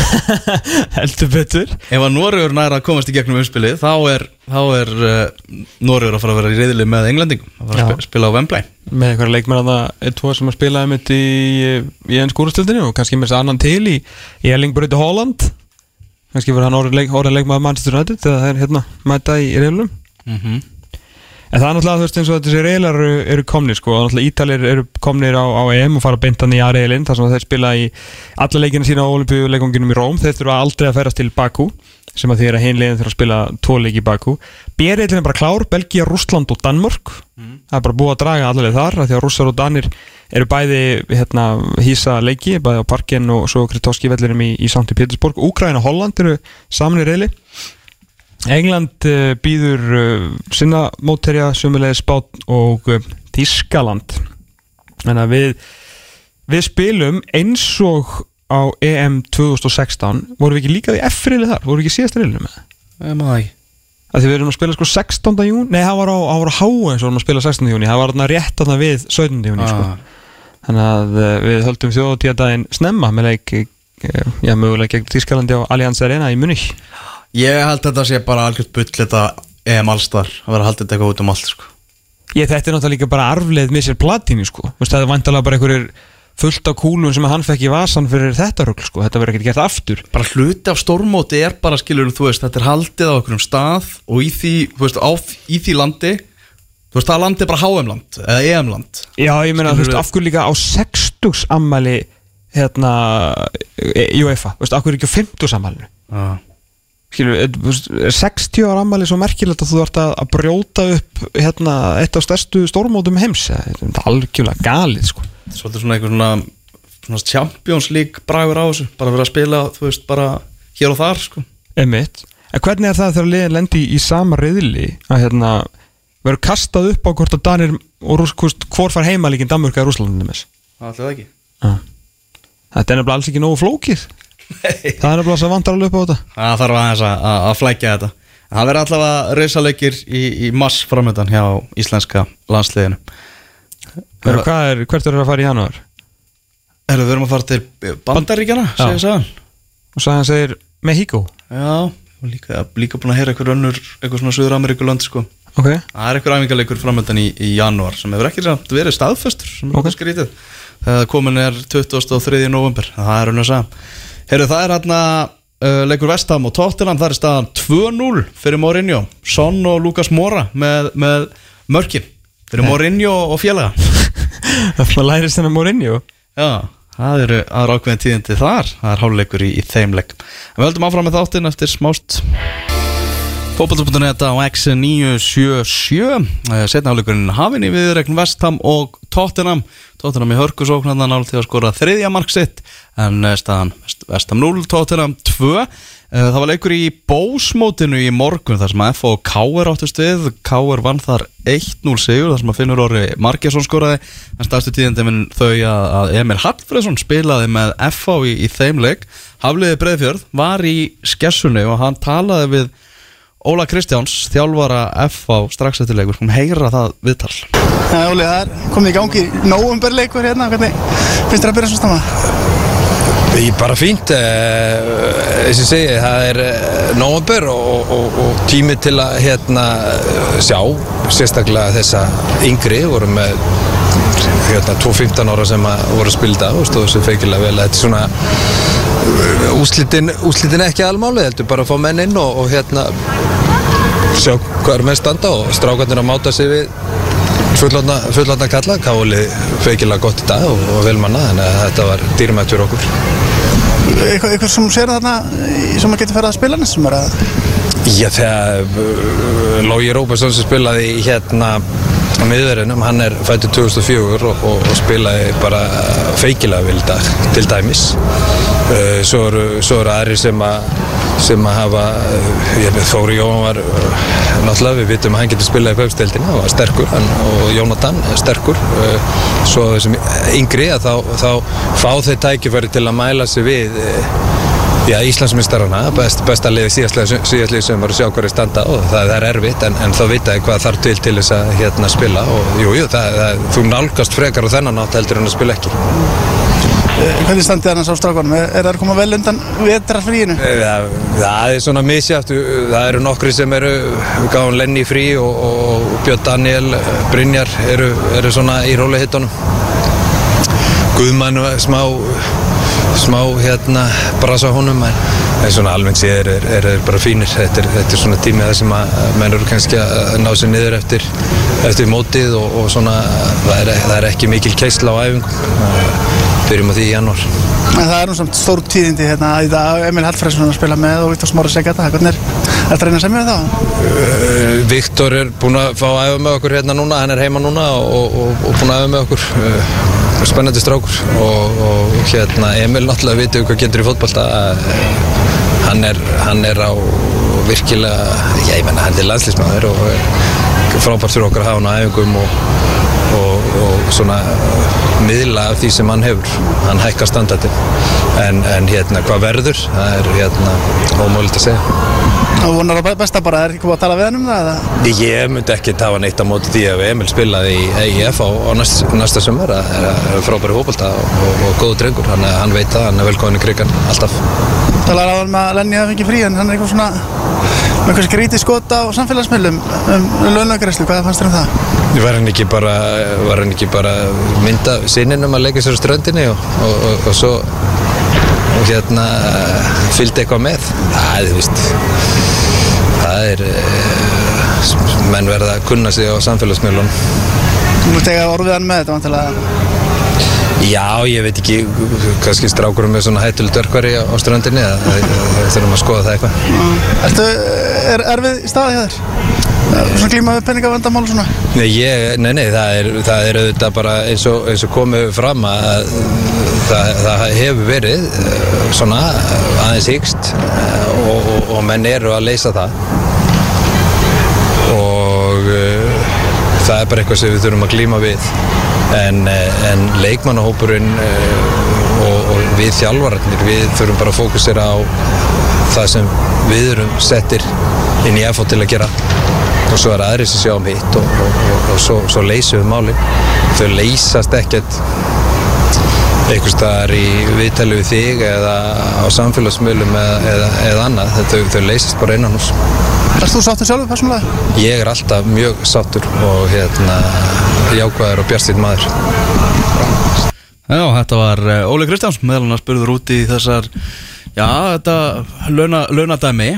Heldur betur. Ef að Noregur næra að komast í gegnum umspilið þá er, þá er uh, Noregur að fara að vera í reyðili með Englendingum að fara að spila á Wembley. Með einhverja leikmenn að það er tvo sem að spila einmitt í, í enn skúrastöldinu og kannski með þess að annan til í, í Erling Bröyti Holland. Kannski verður hann orðið leik, orðið leikmaður Manchester United þegar það er hérna mæta í reylum mm -hmm. En það er náttúrulega, þú veist, eins og þessi reylar eru, eru komnir, sko, og náttúrulega Ítalir eru komnir á, á EM og fara beintan í A-reilin, þar sem þeir spila í alla leikina sína á olimpíuleikonginum í Róm, þeir þurfa aldrei að ferast til Bakú, sem að því er að hinlegin þurfa að spila tvo leiki í Bakú. B-reilin er bara klár, Belgia, Rússland og Danmörk, það er bara búið að draga allaveg þar, af því að rússar og danir eru bæði, hérna, hýsa leiki, bæði á parkinn og svo Kritovski vellinum í, í Sankti Pétursborg, Úkraina, Holland eru saman í reili. England uh, býður uh, sinna mótterja sömulegði spát og uh, Þískaland þannig að við við spilum eins og á EM 2016 vorum við ekki líka í F-riðli þar, vorum við ekki síðast riðlinu með það ekki að því við erum að spila sko 16. jún nei, það var á, á, á H.S. vorum að spila 16. júni það var þarna rétt þarna við 17. júni sko. Ah, þannig að uh, við höldum þjóðtíðadaginn snemma með leik uh, já, mögulega gegn Þískalandi á Allianz Arena í Munich Ég held að þetta sé bara algjört bull þetta EM allstar að vera að halda þetta eitthvað út um allt sko. Ég, þetta er náttúrulega líka bara arfleð með sér platini sko. Þú það er fullt af kúlum sem hann fekk í vasan fyrir þetta rugl sko. þetta verður ekkert gert aftur Bara hluti af stórmóti er bara skilur þú veist, þetta er haldið á okkur um stað og í því, þú veist, á, í því landi þú veist, það landi er bara HM-land eða EM-land Já, ég meina, þú veist, Skilurðu? af hverju líka á 60 ammæli hérna e- í UEFA, þú veist, af hverju ekki á 50 ammælinu ah. skilur, er, þú veist, er 60 ára ammæli svo merkilegt að þú ert að, brjóta upp hérna, eitt af stærstu stórmótum heims þetta er algjörlega galið sko. Svolítið svona einhver svona, svona Champions League bragur á þessu. Bara vera að spila, þú veist, bara hér og þar sko. Emitt. En hvernig er það þegar liðin lendi í, í sama reyðli að hérna verður kastað upp á hvort að Danir og Rúss, hvort, hvor far heimalíkin Danmörk eða Rússlandinu með Það ætlaði ekki. Þetta er nefnilega alls ekki nógu flókið. Það er nefnilega svo vantar alveg upp á þetta. Það þarf aðeins að, að, að flækja þetta. Það verður allavega reysaleikir í, í mass framöndan hjá íslenska landsliðinu Hvað er, Hvert er að fara í janúar? Erum við erum að fara til Bandaríkjana, segir sagan. Og hann segir Mexico Já, líka, líka búin að heyra eitthvað önnur eitthvað svona Suður Ameríkulönd sko. Ok, Það er eitthvað æfingarleikur framöndan í, í janúar sem hefur ekki samt verið staðfestur sem Ok. er skrítið. Þegar komin er 23. november það er að segja Heyrðu, það er hérna uh, leikur Vestham og Tottenham. Það er staðan 2-0 fyrir Mourinho. Son og Lukas Mora með, með mörkin fyrir Mourinho og félaga. Það lærist hennar Mourinho. Já, það eru aðra ákveðin tíðindi þar. Það er háluleikur í, í þeim en við höldum áfram með þáttinn eftir smást Fótbolta.net á X977 setna áleikurinn hafinn í viðregn Vestham og Tottenham. Tottenham í hörkusóknarna nála til að skora þriðja mark sitt. En eh, staðan Vestham 0, Tottenham 2 Eh, Það var leikur í bósmótinu í morgun þar sem að F og K.R. áttust við K.R. vann þar 1-0 sigur þar sem að Finnur Orri Margesson skoraði en stærstu tíðindi minn þau að, Emil Hallfreðsson spilaði með F í, í þeim leik Hafliði Breiðfjörð var í skessunni og hann talaði við Óla Kristjáns, þjálfara F á strax eftir leikur, hún heyra það viðtal það er komið í gangi nóumberleikur hérna, hvernig finnst þér að byrja svo stamma? Ég bara fínt, eh, eins og segi, það er eh, nóvember og, og, og tími til að hérna sjá, sérstaklega þessa yngri, voru með hérna 2-15 ára sem voru að spilda og stóðu sér feikilega vel, þetta er svona eh, úslitin, úslitin ekki almáli, heldur bara að fá menn inn og, og hérna sjá hvað er með standa og strákarnir að máta sig við fullotna kalla, Káli feikilega gott í dag og, og velmanna, þannig að þetta var dýrmætt fyrir okkur. Eitthvað, eitthvað sem sér þarna sem að geta ferð að spila næst sem er að Já, þegar uh, Lógi Róbersson sem spilaði hérna á miðverðinum, hann er fættur 2004 og, og, og spilaði bara feikilega vel í dag, til dæmis uh, svo eru, svo eru aðri sem að sem að hafa, uh, ég veit Þóri Jóhann var uh, náttúrulega við vitum að hann getur spilað í kaupsteldina og var sterkur hann, og Jónatan er sterkur uh, svo þessum yngri að þá, þá fá þeir tækifæri til að mæla sig við Já, Íslandsmyndstarana, best, besta liði síðastliði sem var að sjá hverju standa og það, það er erfitt en, en þá vitaði hvað þarf til til þess að hérna spila og jú, jú, þú nálgast frekar á þennan átt heldur en að spila ekki. Hvernig standið annars á strákunum? Er, er það að koma vel undan vetrarfríinu? Það, það er svona misjátt, það eru nokkri sem eru, gáum Lenny frí og, og Björn Daniel, Brynjar eru, eru svona í rólihittunum. Guðmann var smá, smá hérna brasa honum en, en svona almennt séð er, er, er bara fínir. Þetta er, þetta er svona tími það sem að menn eru kannski að ná sér niður eftir, eftir mótið og, og svona það er, það er ekki mikil keisla á æfingum. Byrjum á því í janúar. En það er nú samt stór tíðindi hérna í dag. Emil Hallfræðsson að spila með og Viktor Smári Segata hvernig er þetta reyna semja við það? Uh, Viktor er búinn að fá að æfa með okkur hérna núna, hann er heima núna og, og, og búinn að æfa með okkur. Uh, spennandi strákur. Og, og hérna Emil náttúrulega veitum hvað getur í fótbolta. Uh, hann, er, hann er á virkilega, já ég menna hann er landslýsmaður og frábært fyrir okkur að hafa hann á æfingum og svona miðla af því sem hann hefur hann hækkar standardin en, en hérna hvað verður það er hérna ómögulegt að segja Og vonar að besta bara, er ekki búið að tala við hann um það? eða? Ég myndi ekki tafa neitt á móti því að Emil spilaði í EIF á, á næst, næsta sumar að það er frábæri hópolta og, og, og góðu drengur, hann, hann veit það, hann er velkomin í krigan alltaf. Talar á hann með að Lenny hafi fengið frí en hann er eitthvað svona með eitthvað skrítið skot á samfélagsmiðlum um launagræslu, hvað fannst þér um það? Var hann ekki bara, hann ekki bara mynda sinninum að leika sér á ströndinni og, og, og, og svo hérna fylgdi eitthvað með. Það þú veist, það er, eh, menn verða að kunna sig á samfélagsmiðlunum. Þú mútt eiga orðið hann með þetta vantilega Já, ég veit ekki, kannski strákurum með svona hættuleg dörkvari á ströndinni, það þurfum að skoða það eitthvað. Ertu, er erfið staði hjá þér? Svona glíma við peningavandamál svona? Nei, ég, nei, nei, það er, það er auðvitað bara eins og, eins og komið fram að það, það hefur verið eh, svona aðeins hyggst eh, og, og, og menn eru að leysa það og uh, það er bara eitthvað sem við þurfum að glíma við. En, eh, en leikmannahópurinn uh, og, og við þjálfararnir við þurfum bara að fókusera á það sem við erum settir inn í FH til að gera. Og svo er aðri sem sjá um hitt og, og, og svo, svo leysum við máli þau leysast ekkert einhvers staðar í viðtali við þig eða á samfélagsmiðlum eða, eða, eða annað, þau, þau leysast bara innan hús Erst þú sáttur sjálfur persónulega? ég er alltaf mjög sáttur og hérna jákvæður og bjartstýtt maður. Já, þetta var eh, Óli Kristjáns meðal hann að spurður út í þessar já, þetta launa, launadæmi.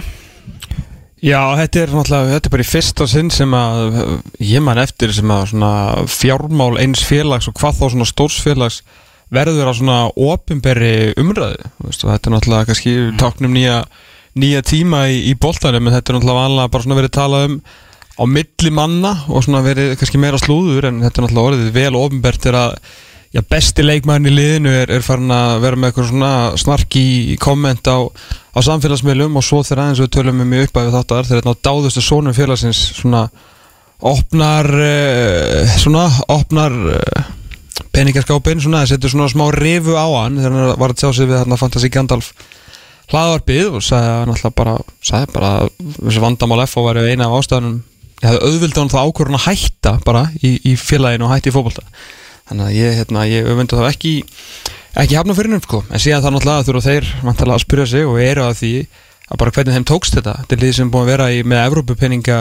Já, þetta er náttúrulega, þetta er bara í fyrsta sinn sem að ég man eftir sem að svona fjármál eins félags og hvað þá svona stórsfélags verður á svona ofinberri umræðu, veist, þetta er náttúrulega kannski táknum nýja, nýja tíma í, í boltanum, en þetta er náttúrulega vanlega bara svona verið talað um á milli manna og svona verið kannski meira slúður en þetta er náttúrulega orðið vel ofinbert er að já, besti leikmæðin í liðinu er, er farin að vera með eitthvað svona snarki komment á, á samfélagsmiðlum og svo þegar aðeins við tölum um í uppæðu þáttar þegar þetta dáðustu sónum félagsins svona opnar uh, svona opnar uh, peningaskápin svona, það setur svona smá rifu á hann þegar hann var að tjá sig við þarna Fantasí Gandalf hlaðvarpið og sagði að náttúrulega bara sagði bara þessi vandamál F væri eina af ástæðanum ég hefði auðvildað hann það ákvörðun að hætta bara í, í félaginu og hætti í fótbolta. Þannig að ég, hérna, ég öfndi þá ekki ekki hafna fyrir henni sko. En síðan það náttúrulega þurfa þeir vantilega að spyrja sig og eru að því að bara hvernig þeim tókst þetta. Þetta er lið sem búin að vera í, með Evrópupenninga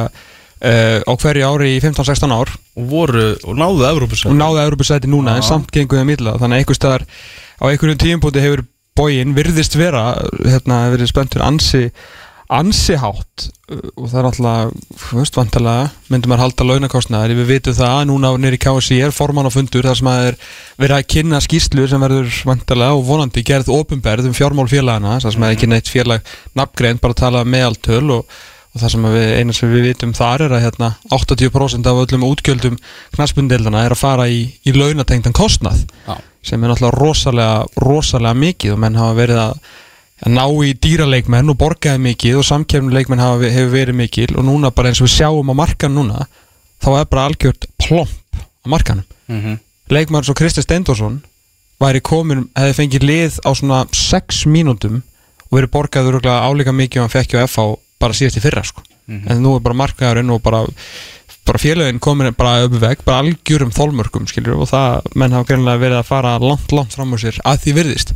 uh, á hverju ári í 15-16 ár. Og voru, og náðu Evrópusæti. Og náðu Európusæti núna en Já. samt gengur það milla þannig að einhver staðar á einhverjum tíumpúti hefur bógin virðist vera hérna verið spenntur ansi ansi hátt. Uh, og það er alltaf, vantalega myndum maður halda launakostnaðar, við vitum það að núna nýri KSI er formann á fundur þar sem að er verið að kynna skýslu sem verður vantalega og vonandi gerð ofinberð um fjármál félagana, þar sem að ekki neitt félag nafngrein, bara tala meðaltöl og, og það sem að við, eina sem við vitum þar er að hérna 80% af öllum útgjöldum knaspundildana er að fara í, í launatengtan kostnað Já. sem er náttúrulega rosalega, rosalega mikið og menn hafa verið að, að ná í dýraleikmenn og borgaði mikið og samkefnuleikmenn hafa, hefur verið mikil og núna bara eins og við sjáum á markan núna þá er bara algjört plomp á markanum Mhm. leikmann svo Kristi Steindorsson væri komin, hefði fengið lið á svona 6 mínútum og verið borgaður álíka mikið og hann fekk hjá FH bara síðast í fyrra sko. en nú er bara markaðurinn og bara bara félaginn komin bara upp veg bara algjörum þolmörkum skilur og það menn hafa greinlega verið að fara langt langt fram úr sér að því virðist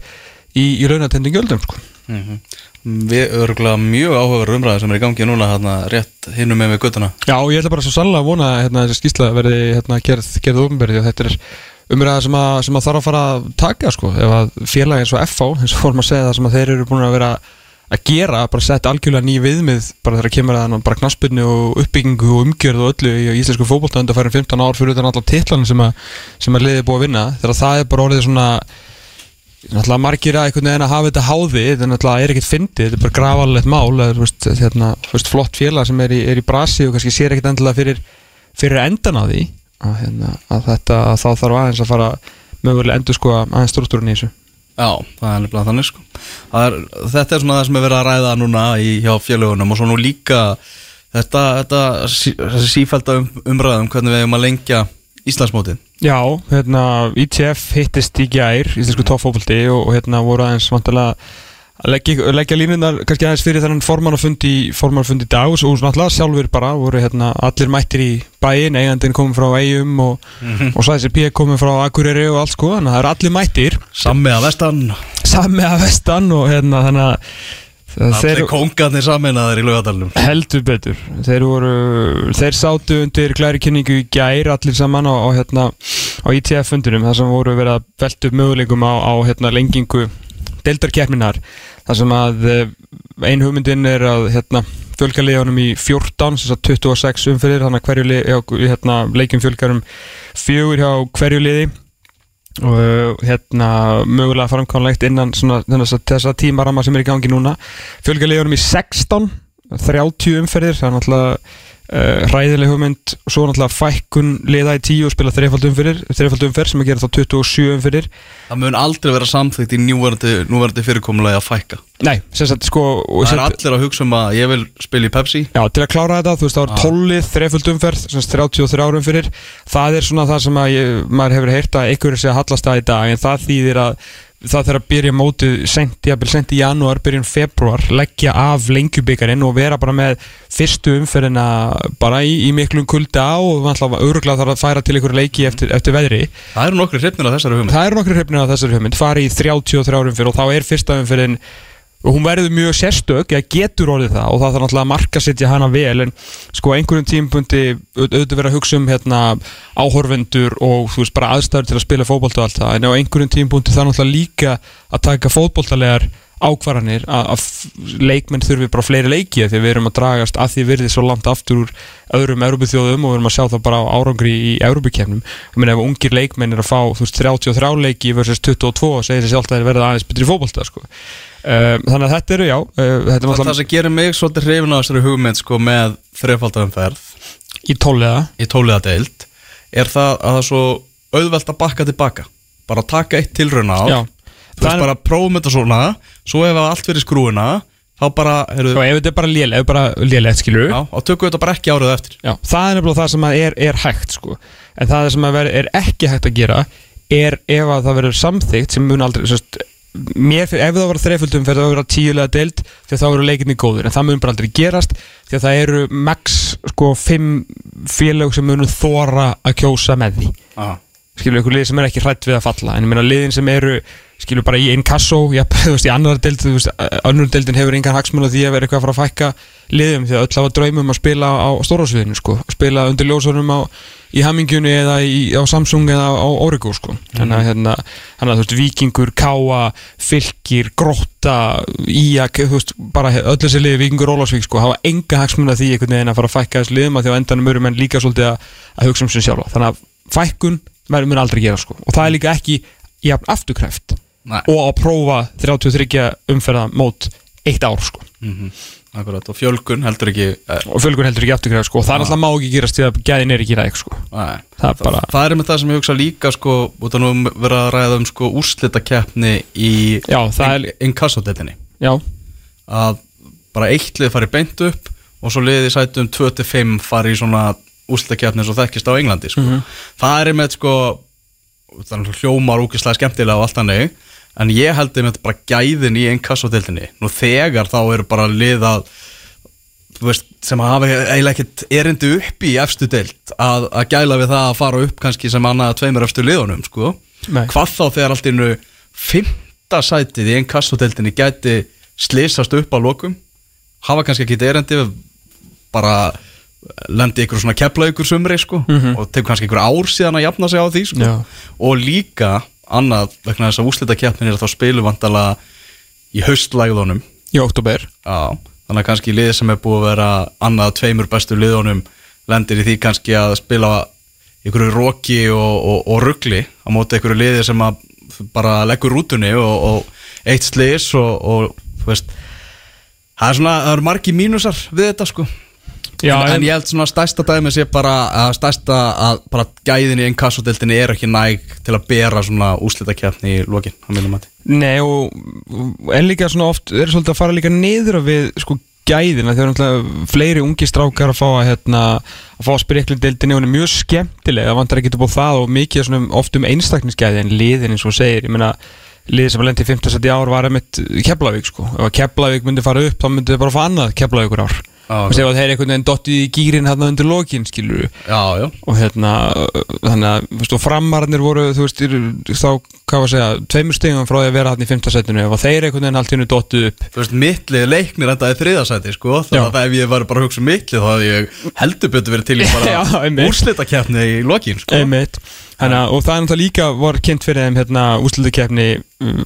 í, í launatending gjöldum sko. Mhm. Við örgulega mjög áhugaverður umræði sem er í gangi núna hérna, rétt hinnum með við guttuna Já, ég ætla bara svo sannlega að vona að hérna, þessi skýrsla verði hérna, gerð, gerð ofnbyrði og þetta er umræða sem, að- sem að þarf að fara að taka sko, ef að félagi eins og FH eins og fórum að segja það sem að þeir eru búin að vera að gera, bara setja algjörlega ný viðmið bara þegar kemur að bara knaspinni og uppbyggingu og umgjörð og öllu í íslensku fótbolta undan færum 15 ár fyrir utan allar titlan sem, að- að liðið er búið að vinna. Þegar það er bara orðið svona náttúrulega margir að einhvern veginn að hafa þetta háði þetta náttúrulega er ekkert fyndið, þetta er bara grafalegt mál eða, þú veist, hérna, veist, flott félag sem er í, er í brasi og kannski sér ekkert endilega fyrir, fyrir endan á því að, hérna, að þetta, að þá þarf aðeins að fara mögulega endur sko aðeins struktúrun í þessu Já, það er nefnilega þannig sko. Er, Þetta er svona það sem er verið að ræða núna í, hjá fjölugunum og svo nú líka þetta, þetta sí, sífælda um, umræðum hvernig við eigum að lengja Íslandsmótið. Já, hérna, ITF hittist í gær, íslensku toppfókvöldi og, og hérna voru aðeins vantilega leggja, leggja línunar kannski aðeins fyrir þennan formannafund í, formannafund í dag og svo náttúrulega sjálfur bara voru hérna allir mættir í bæin, eigandinn komið frá eigum og, og sæðis P komið frá Akureyri og allt sko, þannig að það eru allir mættir. Sammi að vestan. Sami að vestan og hérna þannig að Allir kóngarnir saminaðir í lögadalunum heldur betur. Þeir voru, þeir sátu undir glæri kynningu í gær allir saman á, á, hérna, á ITF fundunum þar sem voru verið að velta upp möguleikum á, á hérna, lengingu deildarkeppninar þar sem að eh, ein hugmyndin er að hérna, fjölga liðanum í 14 sem sagt 26 umfyrir þannig að hverju já, hérna, leikjum fjölgarum fjögur hjá hverju liði. Og uh, hérna mögulega framkvæmlegt innan svona, þessa, tímarama sem er í gangi núna. Fjölga liðunum í 16 30 umferðir það er náttúrulega uh, hræðileg hugmynd og svo náttúrulega fækkun liða í 10 og spila þreifald umferðir þreifald umferð sem að gera þá 27 umferðir. Það mun aldrei vera samþygt í núverandi, fyrirkomulagi að fækka. Nei, sem sagt sko Það er allir að hugsa um að ég vil spila í Pepsi. Já, til að klára þetta, þú veist, það var tollið þreföld umferð, sem sagt 33 árum fyrir það er svona það sem að ég, maður hefur heyrt að einhverju sé að hallast að í dag en það þýðir að það þarf að byrja mótið sent, sent í janúar, byrjun februar leggja af lengjubikarin og vera bara með fyrstu umferðina bara í, í miklum kulda og öruglega þarf að færa til einhverju leiki eftir, eftir veðri. Það eru nokkri hrifnir af þessari hugmynd. Það eru nokkru hrifnir á þessari hugmynd. Fari í 33 árum fyrir og þá er fyrsta umferðin og hún verður mjög sérstök eða getur orðið það og það þarf náttúrulega að markasetja hana vel en sko einhverjum tímpundi auðvitað vera að hugsa um hérna áhorfendur og þú veist bara aðstæður til að spila fótbolta og allt það en á einhverjum tímpundi er náttúrulega líka að taka fótboltalegar ákvarðanir að, leikmenn þurfi bara fleiri leiki því við erum að dragast að því virði svo langt aftur úr öðrum Európuþjóðum og við erum að sjá það bara á árangri í Európukefnum og minn ef ungir leikmenn er að fá þú veist 33 leiki versus 22 og segir sér sjálft að þeir verða aðeins betri í fótbolta sko. um, þannig að þetta eru já uh, þetta er Það, það sem gerir mig svolítið hrifin á þessari hugmynd sko, með þreifaldumferð í tóliða deild. Er það að það er svo auðvelt að bakka tilbaka? Bara taka eitt tilrauna á þú veist Það er- bara prófum þetta svona svo ef að allt verið skrúina þá bara, heyrðu, og ef þetta er bara lélega, ef bara lélegt skilur já, og tökum þetta bara ekki árið eftir. Já, það er nefnilega það sem er, er hægt sko. en það sem ver, er ekki hægt að gera er ef að það verður samþygt sem mun aldrei sérst, mér, ef það var þreiföldum fyrir það að vera tíulega deild að þá eru leikinni góður en það mun bara aldrei gerast að það eru max sko fimm félög sem munum þóra að kjósa með því. Já, skilur ykkur lið sem er ekki hrætt við að falla. En ég meina liðin sem eru skilur bara í inkasso já, þú veist, í annar deild þú veist, önnur deildin hefur engan hagsmun á því að vera eitthvað að fara að fækka liðum því að öll hafa draumum að spila á stórásviðinu sko, spila undir ljósunum á, í Hammingjunni eða í, á Samsung eða á Origo sko. Þannig að hérna, þannig að þú veist, Víkingur, Káa Fylkir, Grótta Íak, þú veist, bara öll þessi liði Víkingur, Ólásvík sko, hafa enga hagsmun af því einhvern veginn að fara að fækka þessu liðum að því á endanum eru menn líka svolítið að, að um það Nei. og að prófa 33 umferða mót eitt ár sko. Akkurat, og fjölgun heldur ekki eh, og fölgur heldur ekki afturkræft sko. Og það er alltaf má ekki gerast því að gæðin er ekki ræk sko. Það er bara- það er með það sem ég hugsa líka sko, út af nú vera að ræða um sko úrslitakeppni í það er- að bara eitt lið fari beint upp og svo liðið sætum 25 fari í svona úrslitakeppni eins og þekkist á Englandi sko. það er með sko hljómar úkislega skemmtilega og allt hannig en ég held einmitt bara gæðin í inkassodetinni nú þegar þá eru bara lið að þú veist, sem hafa eiginlega ekkert erindi upp í efstu deild að, að gæla við það að fara upp kannski sem annað að tveimur efstu liðunum sko. Hvað þá þegar allt innu fymta sætið í einn kassodeildinni gæti slýsast upp á lokum? Hafa kannski ekkert erindi bara lendi ykkur svona kepla ykkur sumri sko, og tegur kannski ykkur ár síðan að jafna sig á því sko. Og líka annað vegna þess að úslita keppnin er að þá spilu vantala í haustlægðunum. Í oktober Já, þannig að kannski lið sem er búið að vera annað tveimur bestu liðunum lendir í því kannski að spila ykkur roki og, og, og ruggli á móti ykkur liði sem að bara leggur rútunni og, og eitt slis og, og þú veist það er svona, það eru margi mínusar við þetta sko Já, en, en- ég held svona stærsta dæmi sé bara að stærsta að bara gæðin í einn kassodeltinni er ekki næg til að bera svona úslitakefni í lokin á mínum mati. Nei og en líka svona oft er svolítið að fara líka niður við sko gæðina. Þegar náttúrulega fleiri ungi strákar að fá að hérna að fá að spriklu deildinni og hún er mjög skemmtileg það vantar ekki upp á það og mikið svona oft um einstakningsgæði en liðin eins og segir ég meina liðið sem var lendið í 15. seti ár var einmitt Keflavík sko. Ef að Keflavík myndi fara upp þá myndi þið bara fá annað Keflavíkur ár og séu að þeir einhvern veginn dottið í gýrin hérna undir lokin skilur Já, já. Og hérna þannig að þú veist, og framarnir voru þú veist þá hvað var að segja tveimur stegum frá því að vera hann í 15 setinu ef að þeir einhvern veginn allt í hennu dottu upp. Þú veist, mittlið leiknir endaði þriðasæti, sko. Já. Þannig að ef ég var bara að hugsa um mittlið þá hefði ég heldur betur verið til í bara einmitt. úrslitakeppni í lokin, sko. Einmitt. Þannig, að- og það er náttúrulega líka var kynnt fyrir þeim hérna úslutukefni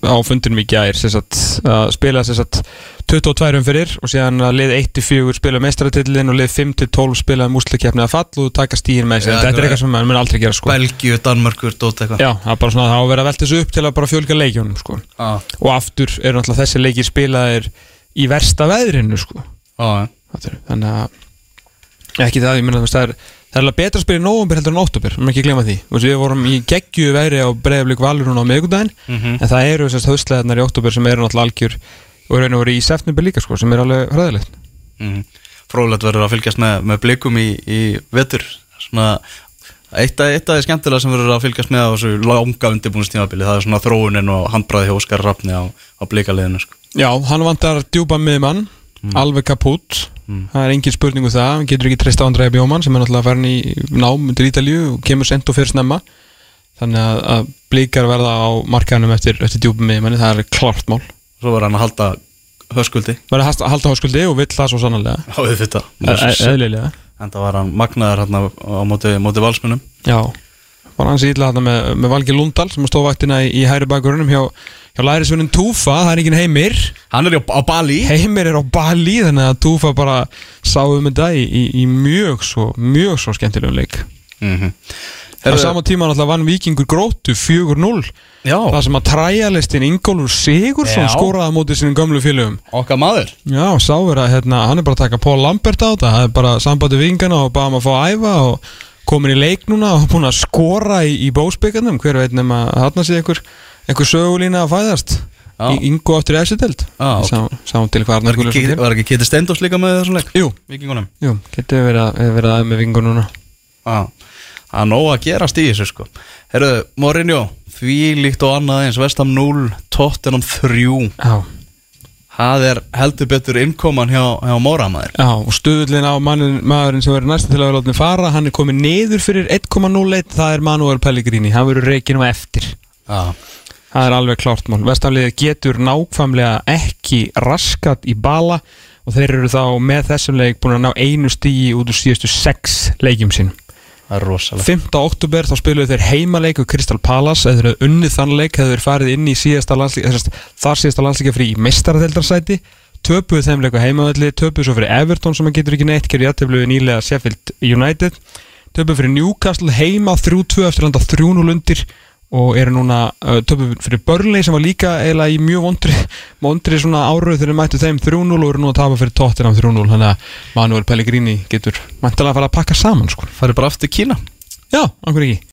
á fundinum í gær að spila sagt 22 umfyrir og síðan að lið 1-4 spila meistaratillin og lið 5-12 spila úslutukefni að fall og taka stíðin með sér Já, þetta er eitthvað sem mann mun aldrei gera sko Belgíu, Danmörkur, dót eitthvað Já, það er bara svona að það á að vera að velta þessu upp til að bara fjölga leikjónum sko Já, og aftur eru náttúrulega þessi leikir spilaðir í versta veðrinu sko. Fattar þú? þannig að ekki það, ég þú veist, það er það er alveg betra að spila í nóvumber heldur en óttúber maður ekki glemma því, við vorum í geggju veðri á breiðaflik valur núna á miðgudaginn Mhm. en það eru þessast haustleðarnar í óttúber sem eru náttúrulega algjör og raun og veru í september líka sko, sem er alveg hræðilegt. Mm. Frólægt verður að fylgjast með, með blikum í, í vetur. Svona Eitt af, því skemmtilega sem verður að fylgjast með á þessu langa undirbúinstímabili það er svona þróunin og handbræði hjá Óskar Rafni á, á blikaliðinu sko. Já, hann vantar djúpa miðmann alveg kaput það er engin spurning um það, hann getur ekki treyst á Andræði Bjóman sem er náttúrulega farin í nám undir Ítalíu og kemur sent og fyrir snemma. Þannig að, að blíkar verða á markaðanum eftir, eftir djúpa miðmanni, það er klart mál Svo verður hann að halda höskuldi. Verða að halda háskuldi og vill það svo sannarlega? Á við eðlilega. En það var hann magnaður hérna á móti, móti valsmunum Já, var hans ítla þarna með, með Valgi Lundal sem stóð vaktina í, í hæri bakgrunum hjá, hjá lærisvinnin Túfa, það er engin heimir. Hann er á, á Bali. Heimir er á Bali þannig að Túfa bara sá um þetta í, í, í mjög svo mjög svo skemmtilegum leik. Mm -hmm. Á sama tíma náttúrulega vann Víkingur grótu 4-0 Já, Það sem að træjalistin Ingólfur Sigursson Já. skoraði móti sínum gömlu félögum. Okkar maður. Já, sá er að hérna, hann er bara að taka Paul Lambert á þetta, það er bara sambandi vingana og bara að fá að æfa og komin í leik núna og búin að skora í, í bósbyggarnum, hver veit nema að þarna sé einhver, einhver sögulína að fæðast. Ingo aftur í efstudeld Já, ok. sá, sá til hvað Var ekki, ekki Keti Steindós líka með þessum leik? Jú, jú, getur verið að, verið með vingur núna. Já, það er nóg að gerast í þessu sko. Herru, Mourinho, því líkt og annað eins Vestam 0, Tottenham 3 Já, Það er heldur betur innkoman hjá, hjá Móramæður já og stuðlinn á mannin, maðurinn sem verður næstu til að látni fara Hann er komið niður fyrir 1,01 Það er Manuel Pellegrini, hann verður reikinu eftir. Já, Það er alveg klárt mál. Vestamliðið getur nákvæmlega ekki raskat í bala og þeir eru þá með þessum leik búin að ná einu stígi út úr síðustu sex leikjum sín. Það er rosalega 5. oktober þá spiluðu þeir heimaleik og Crystal Palace. Eða þeir eru unnið þann leik hefur þeir farið inn í síðasta landslíka þar síðasta landslíka frí í mestaradeildarsæti töpuðu þeim leiku heimavalli töpuðu svo fyrir Everton sem að getur ekki neitt gerði jættefluðu nýlega Sheffield United. Töpuðu fyrir Newcastle heima 3-2 eftir landa 3-0 undir og eru núna uh, töpuðu fyrir Burnley sem var líka eiginlega í mjög vondri vondri svona árauð þegar þeir mættu þeim 3-0 og eru nú að tapa fyrir Tottenham 3-0 þannig að Manuel Pellegrini getur mæntilega að fara að pakka saman sko. Farið bara aftur Kína? Já, okkur ekki